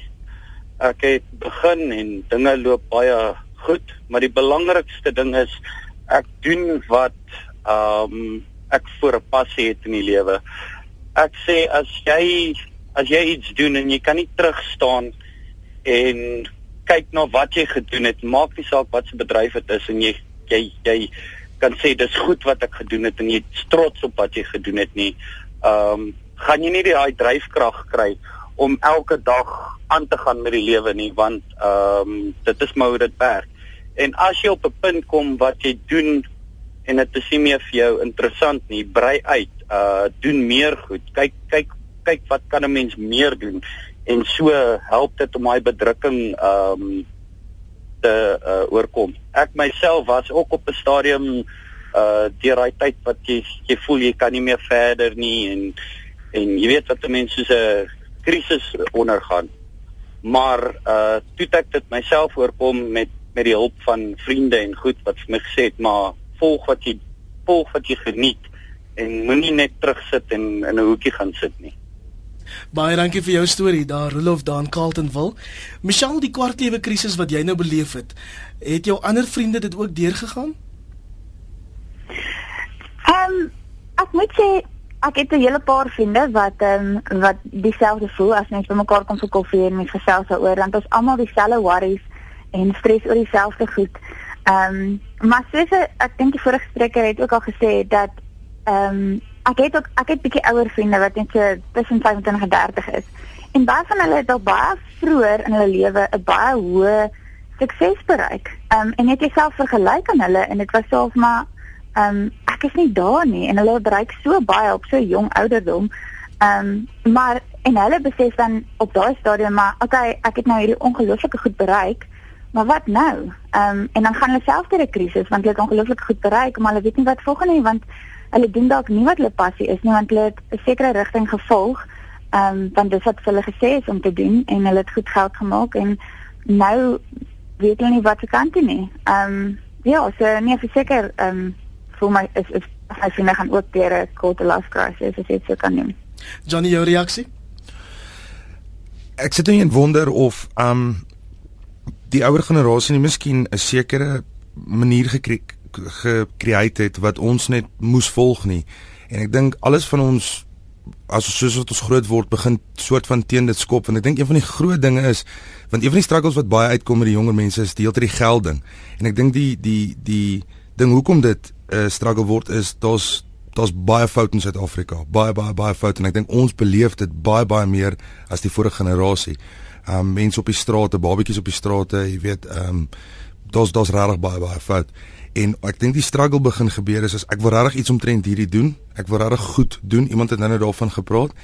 Ek het begin en dinge loop baie goed, maar die belangrikste ding is ek doen wat um ek voor 'n passie het in die lewe. Ek sê as jy as jy iets doen en jy kan nie terug staan en kyk na wat jy gedoen het, maak nie saak wat se bedryf dit is en jy jy jy kan sê dis goed wat ek gedoen het en jy trots op wat jy gedoen het nie. Ehm um, gaan jy nie daai dryfkrag kry om elke dag aan te gaan met die lewe nie want ehm um, dit is maar hoe dit werk. En as jy op 'n punt kom wat jy doen en dit is nie meer vir jou interessant nie, brei uit, uh doen meer goed. Kyk kyk kyk wat kan 'n mens meer doen en so help dit om daai bedrukking ehm um, te uh, oorkom. Ek myself was ook op 'n stadium uh deur daai tyd wat jy jy voel jy kan nie meer verder nie en en jy weet wat mense soos 'n krisis ondergaan. Maar uh toe ek dit myself oorkom met met die hulp van vriende en goed wat vir my gesê het maar volg wat jy volg wat jy geniet en moenie net terugsit en in 'n hoekie gaan sit nie. Baie dankie vir jou storie daar Rolof daar in Carltonville. Michelle, die kwartlewe krisis wat jy nou beleef het, het jou ander vriende dit ook deurgegaan? Ehm um, ek moet sê ek het 'n hele paar vriende wat ehm um, wat dieselfde voel as net bymekaar kom vir koffie en met gesels daaroor want ons almal dieselfde worries en stres oor dieselfde goed. Ehm um, maar soos ek dink die vorige spreker het ook al gesê dat ehm um, ek het ook ek het bietjie ouer vriende wat net so tussen 25 en 30 is. En baie van hulle het al baie vroeër in hulle lewe 'n baie hoë sukses bereik. Ehm um, en net jouself vergelyk aan hulle en dit was selfs maar ehm um, ek is nie daar nie en hulle bereik so baie op so jong ouderdom. Ehm um, maar en hulle besef dan op daai stadium maar okay, ek het nou hierdie ongelooflike goed bereik. Maar wat nou? Ehm um, en dan gaan hulle self deur 'n krisis want hulle het ongelooflik goed bereik, maar hulle weet nie wat volgende nie want hulle doen dalk nie wat hulle passie is nie want hulle het 'n sekere rigting gevolg. Ehm um, want dit wat hulle gesê is om te doen en hulle het goed geld gemaak en nou weet hulle nie wat se kant toe nie. Ehm um, ja, so nee verseker ehm um, vir my is is hy sien hy gaan ook deur 'n korte life crisis as dit so kan noem. Johnny jou reaksie? Ek sit net en wonder of ehm um, die ouer generasie nie miskien 'n sekere manier gekry gecreate het wat ons net moes volg nie. En ek dink alles van ons as soos wat ons groot word begin soort van teen dit skop en ek dink een van die groot dinge is want een van die struggles wat baie uitkom met die jonger mense is deeltyd die gelding. En ek dink die die die ding hoekom dit 'n uh, struggle word is daar's daar's baie foute in Suid-Afrika. Baie baie baie foute en ek dink ons beleef dit baie baie meer as die vorige generasie. Um mense op die strate, babetjies op die strate, jy weet, um daar's daar's regtig baie baie foute. En ek dink die struggle begin gebeur is as ek wil regtig iets omtrent hierdie doen. Ek wil regtig goed doen. Iemand het nou net daarvan gepraat.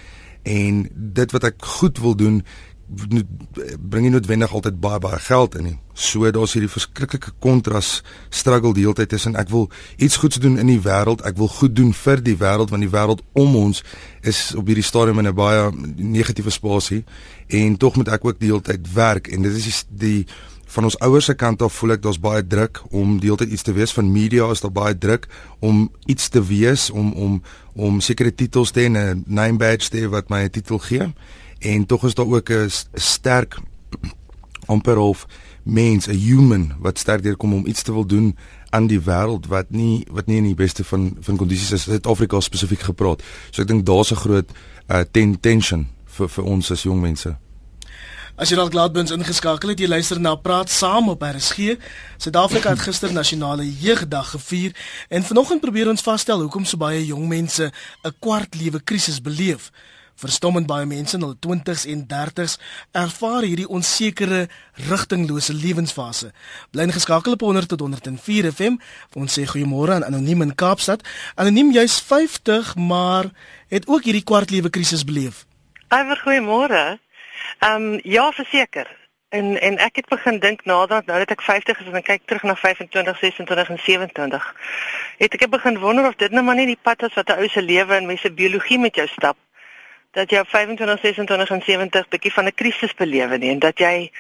En dit wat ek goed wil doen bring nie noodwendig altyd baie baie geld in nie. So daar's hierdie verskriklike kontras struggle die hele tyd tussen ek wil iets goeds doen in die wêreld, ek wil goed doen vir die wêreld want die wêreld om ons is op hierdie stadium in 'n baie negatiewe spasie en tog moet ek ook die hele tyd werk en dit is die, die van ons ouers se kant af voel ek daar's baie druk om deeltyd iets te wees van media is daar baie druk om iets te wees om om om sekere titels te hê 'n name badge te wat my 'n titel gee en tog is daar ook 'n sterk amper of mens 'n human wat sterk deurkom om iets te wil doen aan die wêreld wat nie wat nie in die beste van van kondisies is Suid-Afrika spesifiek gepraat so ek dink daar's 'n groot uh, ten tension vir vir ons as jong mense As jy dalk laat bins ingeskakel het, jy luister na Praat Saam op RSG. Suid-Afrika het gister nasionale jeugdag gevier en vanoggend probeer ons vasstel hoekom so baie jong mense 'n kwart lewe krisis beleef. Verstommend baie mense in hul 20s en 30s ervaar hierdie onsekere, rigtinglose lewensfase. Bly ingeskakel op 100 tot 104 FM. Ons sê goeiemôre aan Anoniem in Kaapstad. Anoniem, jy's 50, maar het ook hierdie kwart lewe krisis beleef. Eiwer goeiemôre. Ehm um, ja, verseker. En en ek het begin dink nadat nou dat ek 50 is en kyk terug na 25, 26 en 27, het ek begin wonder of dit nou maar nie die pad is wat 'n ou se lewe en mense biologie met jou stap dat jy op 25, 26 en 70 bietjie van 'n krisis belewe nie en dat jy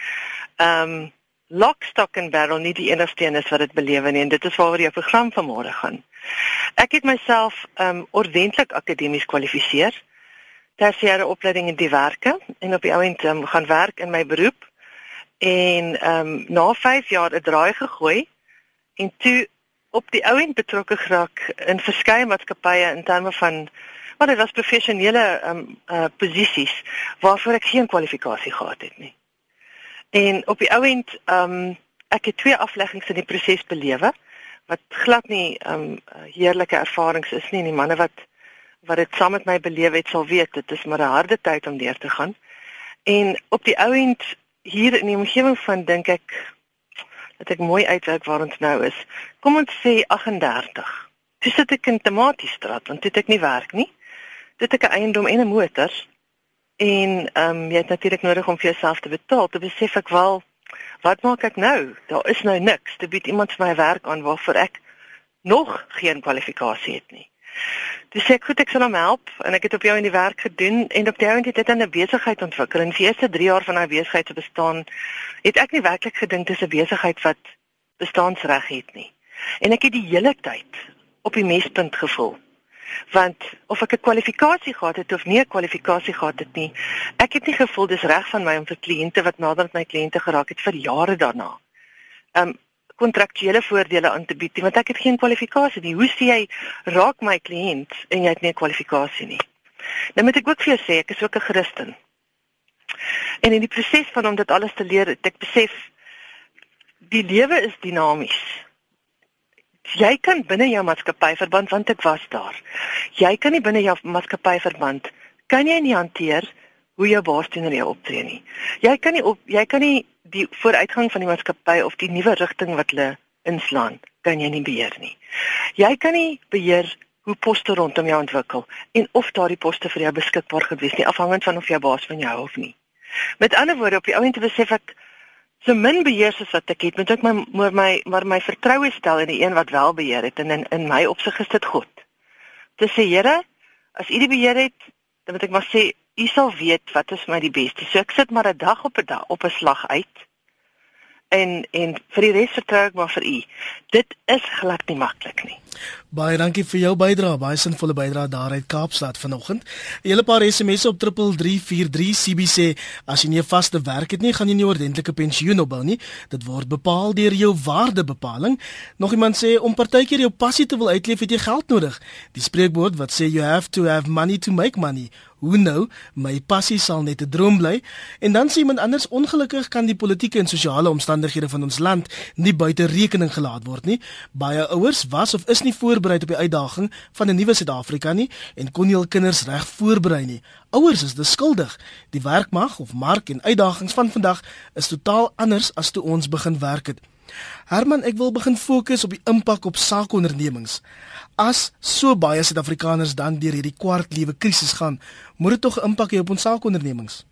ehm um, lock stock and barrel nie die enigste een is wat dit belewe nie en dit is waaroor jou program vanmôre gaan. Ek het myself ehm um, ordentlik akademies kwalifiseer. Tersiêre opleiding in die werke en op die ouend um, gaan werk in my beroep en ehm um, na 5 jaar 'n draai gegooi en toe op die ouend betrokke geraak in verskeie maatskappye in terme van maar dit was professionele ehm um, uh posisies waarvoor ek geen kwalifikasie gehad het nie. En op die ouend ehm um, ek het twee afleggings in die proses belewe wat glad nie ehm um, heerlike ervarings is nie. Die manne wat wat dit saam met my beleef het sal weet dit is maar 'n harde tyd om deur te gaan. En op die ouend hier in die omgewing van dink ek dat ek mooi uitwerk waar ons nou is. Kom ons sê 38. Dis dit ek in Tomatiestraat want dit ek nie werk nie. Dit ek 'n eiendom en 'n motor. En ehm um, jy het natuurlik nodig om vir jouself te betaal. Te besef ek wel wat maak ek nou? Daar is nou niks. Dit bied iemand vir my werk aan waarvoor ek nog geen kwalifikasie het nie. Dis sê goed ek sal hom help en ek het op jou in die werk gedoen en op die ount het dit 'n besigheid ontwikkel. In die eerste 3 jaar van daai besigheid se bestaan het ek nie werklik gedink dis 'n besigheid wat bestaansreg het nie. En ek het die hele tyd op die mespunt gevoel. Want of ek 'n kwalifikasie gehad het of nie 'n kwalifikasie gehad het nie, ek het nie gevoel dis reg van my om vir kliënte wat nader aan my kliënte geraak het vir jare daarna. Um kontraktuele voordele aan te bied want ek het geen kwalifikasie nie. Hoe sê jy raak my kliënt en jy het nie 'n kwalifikasie nie? Nou moet ek ook vir jou sê ek is ook 'n Christen. En in die proses van om dit alles te leer, het ek besef die lewe is dinamies. Jy kan binne jou maatskappy verband want ek was daar. Jy kan nie binne jou maatskappy verband kan jy nie hanteer hoe jou baas teenoor jou optree nie. Jy kan nie op jy kan nie die vooruitgang van die maatskappy of die nuwe rigting wat hulle inslaan, kan jy nie beheer nie. Jy kan nie beheer hoe poste rondom jou ontwikkel en of daardie poste vir jou beskikbaar gewees nie afhangend van of jou baas van jou hou of nie. Met ander woorde, op die ouend te besef ek so min beheer soos wat ek het, moet ek my maar my maar my vertroue stel in die een wat wel beheer het en in in my opsig is dit God. Dis sê Here, as U die beheer het, dan moet ek maar sê U sal weet wat is my die beste. So ek sit maar 'n dag op 'n dag op 'n slag uit. En en vir die res vertrou ek maar vir u. Dit is glad nie maklik nie. Baie dankie vir jou bydrae, baie sinvolle bydrae daar uit Kaapstad vanoggend. 'n Hele paar SMS'e op 3343 CB sê as jy nie 'n vaste werk het nie, gaan jy nie ordentlike pensioen opbou nie. Dit word bepaal deur jou waardebepaling. Nog iemand sê om partykeer jou passie te wil uitleef, het jy geld nodig. Die spreekwoord wat sê you have to have money to make money Hoe nou? My passie sal net 'n droom bly. En dan sê iemand anders ongelukkig kan die politieke en sosiale omstandighede van ons land nie buite rekening gelaat word nie. Baie ouers was of is nie voorberei op die uitdaging van 'n nuwe Suid-Afrika nie en kon nie hul kinders reg voorberei nie. Ouers is beskuldig. Die werkmag of mark en uitdagings van vandag is totaal anders as toe ons begin werk het. Herman, ek wil begin fokus op die impak op saakondernemings. As so baie Suid-Afrikaners dan deur hierdie kwartliewe krisis gaan, moet dit tog 'n impak hê op ons saakondernemings.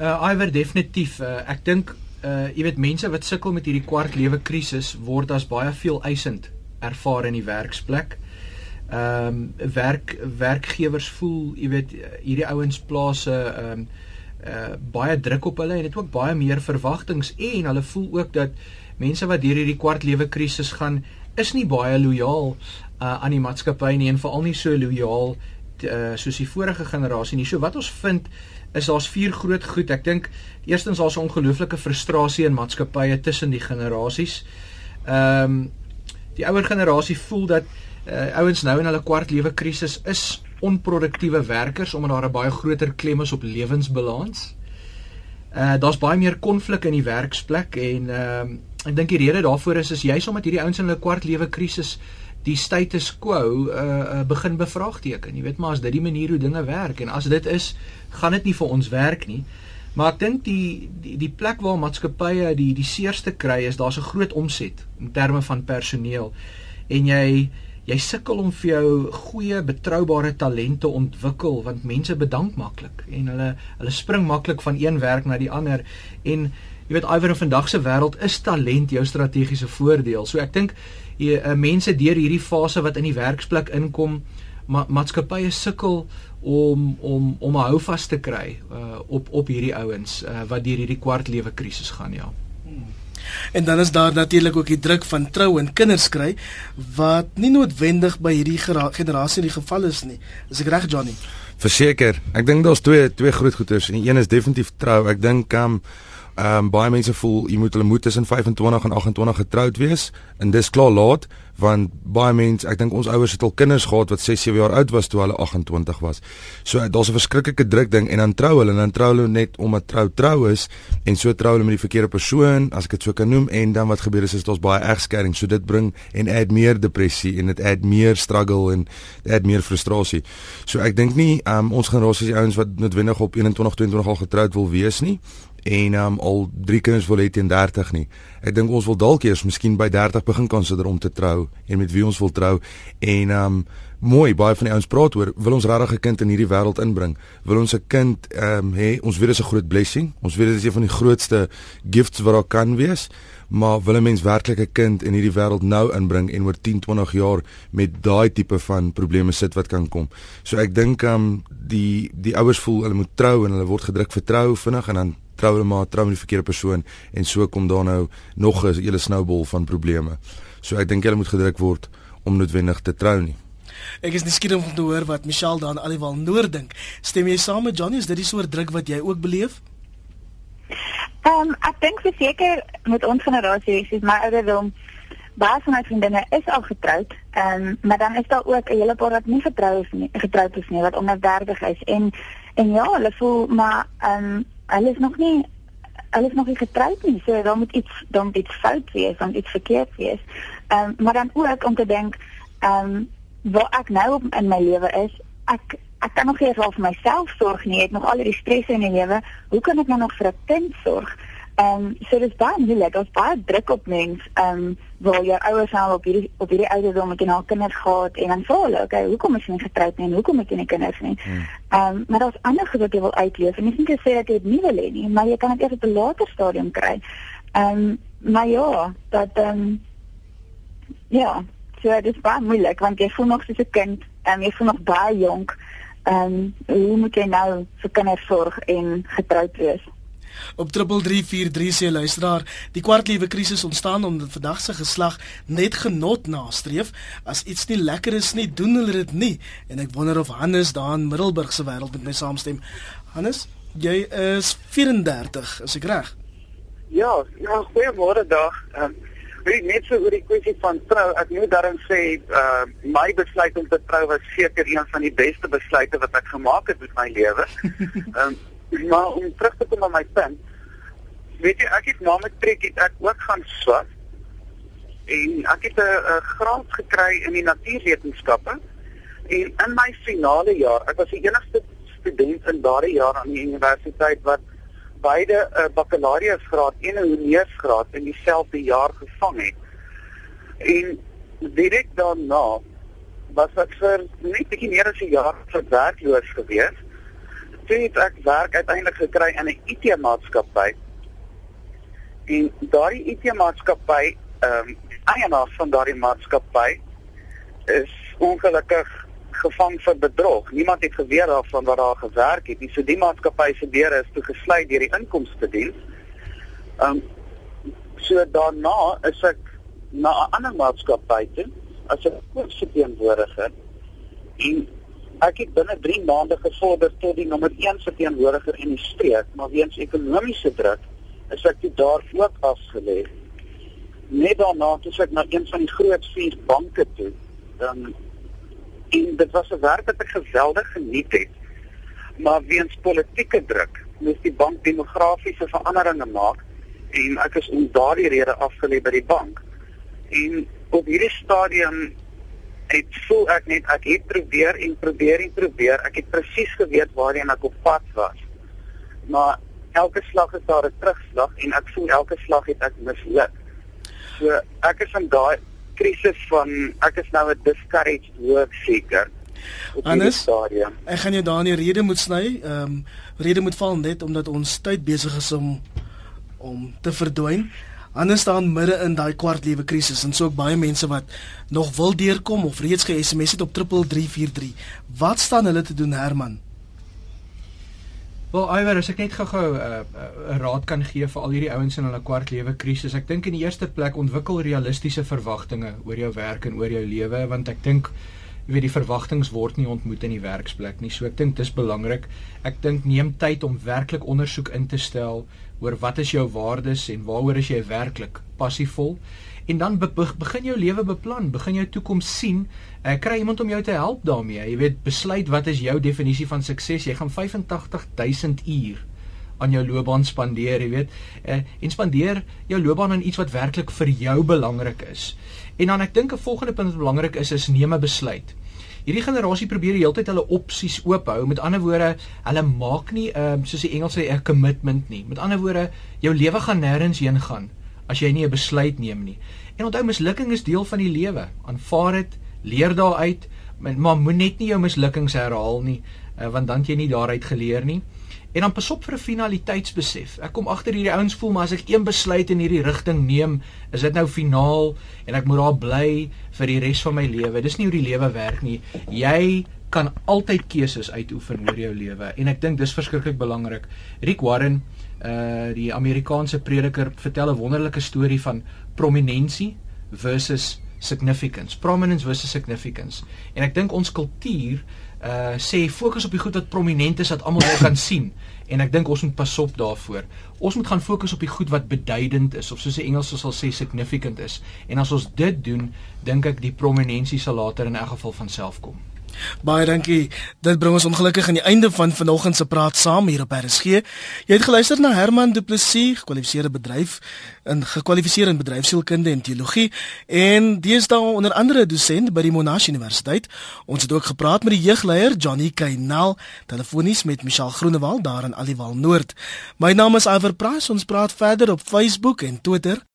Uh iwer definitief. Uh, ek dink uh jy weet mense wat sukkel met hierdie kwartlewe krisis word as baie veel eisend ervaar in die werksplek. Ehm um, werk werkgewers voel, jy weet hierdie ouens plaas 'n ehm um, uh baie druk op hulle en dit ook baie meer verwagtinge en hulle voel ook dat mense wat deur hierdie kwartlewe krisis gaan is nie baie lojaal uh, aan die maatskappy nie en veral nie so lojaal uh, soos die vorige generasie nie. So wat ons vind is daar's vier groot goed. Ek dink eerstens daar's 'n ongelooflike frustrasie in maatskappye tussen die generasies. Ehm um, die ouer generasie voel dat uh, ouens nou in hulle kwartlewe krisis is onproduktiewe werkers omdat daar 'n baie groter klem is op lewensbalans. Uh daar's baie meer konflik in die werksplek en ehm uh, Ek dink die rede daarvoor is is juis omdat hierdie ouens in hulle kwart lewe krisis die status quo uh, uh begin bevraagteken. Jy weet maar as dit die manier hoe dinge werk en as dit is, gaan dit nie vir ons werk nie. Maar ek dink die, die die plek waar maatskappye die die seerste kry is daar's 'n groot omset in terme van personeel en jy jy sukkel om vir jou goeie betroubare talente ontwikkel want mense bedank maklik en hulle hulle spring maklik van een werk na die ander en jy weet iwer in vandag se wêreld is talent jou strategiese voordeel. So ek dink jy uh, mense deur hierdie fase wat in die werksplek inkom, ma maatskappye sukkel om om om 'n houvas te kry uh, op op hierdie ouens uh, wat deur hierdie kwartlewe krisis gaan ja. En dan is daar natuurlik ook die druk van trou en kinders kry wat nie noodwendig by hierdie generasie die geval is nie. Is ek reg Johnny? Verseker, ek dink daar's twee twee groot goeters en een is definitief trou. Ek dink um Ehm um, baie mense voel jy moet hulle moet tussen 25 en 28 getroud wees en dis klaar laat want baie mense ek dink ons ouers het al kinders gehad wat 6 7 jaar oud was toe hulle 28 was. So daar's 'n verskriklike druk ding en dan trou hulle en dan trou hulle net omdat trou trou is en so trou hulle met die verkeerde persoon as ek dit so kan noem en dan wat gebeur is is daar's baie egskeiding so dit bring en add meer depressie en dit add meer struggle en add meer frustrasie. So ek dink nie um, ons generasie se ouens wat noodwendig op 21 22 al getroud wil wees nie en um, al drie kinders wil hê teen 30 nie. Ek dink ons wil dalk eers miskien by 30 begin konsider om te trou en met wie ons wil trou en um mooi baie van die ouens praat oor wil ons regtig 'n kind in hierdie wêreld inbring. Wil ons 'n kind um hê ons weet dit is 'n groot blessing. Ons weet dit is een van die grootste gifts wat daar kan wees. Maar wil 'n mens werklik 'n kind in hierdie wêreld nou inbring en oor 10, 20 jaar met daai tipe van probleme sit wat kan kom. So ek dink um die die ouers voel hulle moet trou en hulle word gedruk vertrou vinnig en dan trou hulle maar trou met die verkeerde persoon en so kom daar nou nog 'n hele snowball van probleme. So ek dink hulle moet gedruk word om noodwendig te trou nie. Ek is nuuskierig om te hoor wat Michelle dan alwel noord dink. Stem jy saam met Johnny is dit die soort druk wat jy ook beleef? Ehm um, ek dink seker met ons generasie is my ouderdom baie van my vriendinne is al getroud. Ehm um, maar dan is daar ook 'n hele paar wat nie getroud is nie, getroud is nie wat onder 30 is en en ja, hulle voel maar ehm um, hulle is nog nie hulle is nog nie getroud nie. So daar moet iets dan iets fout wees, dan iets verkeerd wees. Ehm um, maar dan ook om te dink ehm um, waar ek nou op in my lewe is, ek ek kan nog nie vir myself sorg nie. Ek het nog al die stresse in my lewe. Hoe kan ek nou nog vir 'n kind sorg? Ehm um, so dis baie moeilik. Daar's baie druk op mens. Ehm um, waar jou ouers al op hierdie op hierdie ouderdom met hulle kinders gehad en dan vra hulle, okay, hoekom is jy nie getroud nie en hoekom het jy nie kinders nie? Hmm. Ehm um, maar daar's ander goed wat jy wil uitleef. En nie net sê dat jy dit nie wil hê nie, maar jy kan dit eers op 'n later stadium kry. Ehm um, maar ja, dat ehm um, ja, so dit is baie moeilik want jy voel nog soos 'n kind en jy voel nog baie jonk. Ehm um, hoe moet jy nou vir kinders sorg en getroud wees? Op 3343 sê luisteraar, die kwartliewe krisis ontstaan omdat vandag se geslag net genot nastreef. As iets nie lekker is nie, doen hulle dit nie. En ek wonder of Hannes daar in Middelburg se wêreld met my saamstem. Hannes, jy is 34, is ek reg? Ja, ja, goeiemôre dag. Ehm um, weet net so oor die kwessie van trou. Ek moet daarin sê, uh my besluit om te trou was seker een van die beste besluite wat ek gemaak het in my lewe. Ehm um, maar om terug te kom na my punt. Weet jy, ek het na my trek het ek ook gaan swat. En ek het 'n graad gekry in die natuurwetenskappe. En in my finale jaar, ek was die enigste student in daardie jaar aan die universiteit wat beide 'n uh, bakkalaureusgraad en 'n honeursgraad in dieselfde jaar gevang het. En direk daarna was ek vir net 'n bietjie meer as 'n jaar werkloos geweest toe het ek werk uiteindelik gekry in 'n IT-maatskappy. En daardie IT-maatskappy, ehm um, eienaar van daardie maatskappy is ongelukkig gevang vir bedrog. Niemand het geweet daarvan wat daar gewerk het nie. So die maatskappy se deure is toe gesluit deur die inkomste diens. Ehm um, so daarna is ek na 'n ander maatskappy toe as 'n koopsverteenwoordiger. En Ek het binne 3 maande gevorder tot die nommer 1 verteenwoordiger in die streek, maar weens ekonomiese druk is ek toe daar ook afgelê. Net daarna het ek na een van die groot vier banke toe. Dan en dit was 'n werk wat ek geweldig geniet het. Maar weens politieke druk moes die bank demografiese veranderinge maak en ek is om daardie rede afgelê by die bank. En op hierdie stadium het voel ek net ek het probeer en probeer en probeer. Ek het presies geweet waarheen ek op pad was. Maar elke slag is daar 'n terugslag en ek voel elke slag het ek misluk. So ek is in daai krisis van ek is nou 'n discouraged work seeker. Anders. Ek gaan jou daar in die rede moet sny. Ehm um, rede moet val net omdat ons tyd besig is om om te verdwyn. Ander staan midde in daai kwartlewe krisis en so ook baie mense wat nog wil deurkom of reeds ge-SMS het op 3343. Wat staan hulle te doen Herman? Wel, Iwer, as ek net gou-gou 'n uh, uh, raad kan gee vir al hierdie ouens in hulle kwartlewe krisis. Ek dink in die eerste plek ontwikkel realistiese verwagtinge oor jou werk en oor jou lewe want ek dink jy weet die verwagtinge word nie ontmoet in die werksplek nie. So ek dink dis belangrik. Ek dink neem tyd om werklik ondersoek in te stel oor wat is jou waardes en waaroor is jy werklik passievol en dan be begin jou lewe beplan, begin jou toekoms sien. Uh, kry iemand om jou te help daarmee. Jy weet, besluit wat is jou definisie van sukses? Jy gaan 85000 uur aan jou loopbaan spandeer, jy weet. Uh, en spandeer jou loopbaan aan iets wat werklik vir jou belangrik is. En dan ek dink 'n volgende punt wat belangrik is is neem 'n besluit. Hierdie generasie probeer die hele tyd hulle opsies oophou. Met ander woorde, hulle maak nie ehm um, soos die Engels sê 'n commitment nie. Met ander woorde, jou lewe gaan nêrens heen gaan as jy nie 'n besluit neem nie. En onthou mislukking is deel van die lewe. Aanvaar dit, leer daaruit, maar moet net nie jou mislukkings herhaal nie, uh, want dan jy nie daaruit geleer nie. En dan pas op vir 'n finaliteitsbesef. Ek kom agter hierdie ouens voel maar as ek een besluit in hierdie rigting neem, is dit nou finaal en ek moet daar bly vir die res van my lewe. Dis nie hoe die lewe werk nie. Jy kan altyd keuses uitoefen oor jou lewe en ek dink dis verskriklik belangrik. Rick Warren, uh die Amerikaanse prediker, vertel 'n wonderlike storie van prominensie versus significance. Prominence versus significance. En ek dink ons kultuur uh sê fokus op die goed wat prominent is dat almal jou kan sien en ek dink ons moet pas op daarvoor. Ons moet gaan fokus op die goed wat beduidend is of soos die Engels sal sê significant is. En as ons dit doen, dink ek die prominensie sal later in elk geval van self kom. Baie dankie. Dit bring ons ongelukkig aan die einde van vanoggend se praat saam hier op RSG. Jy het geluister na Herman Du Plessis, gekwalifiseerde bedryf in gekwalifiseerde in bedryfsielkunde en teologie en deesdae onder andere dosent by die Monash Universiteit. Ons het ook gepraat met die jeugleier Johnny Kainal, telefonies met Michelle Groenewald daar in Aliwal Noord. My naam is Iver Price. Ons praat verder op Facebook en Twitter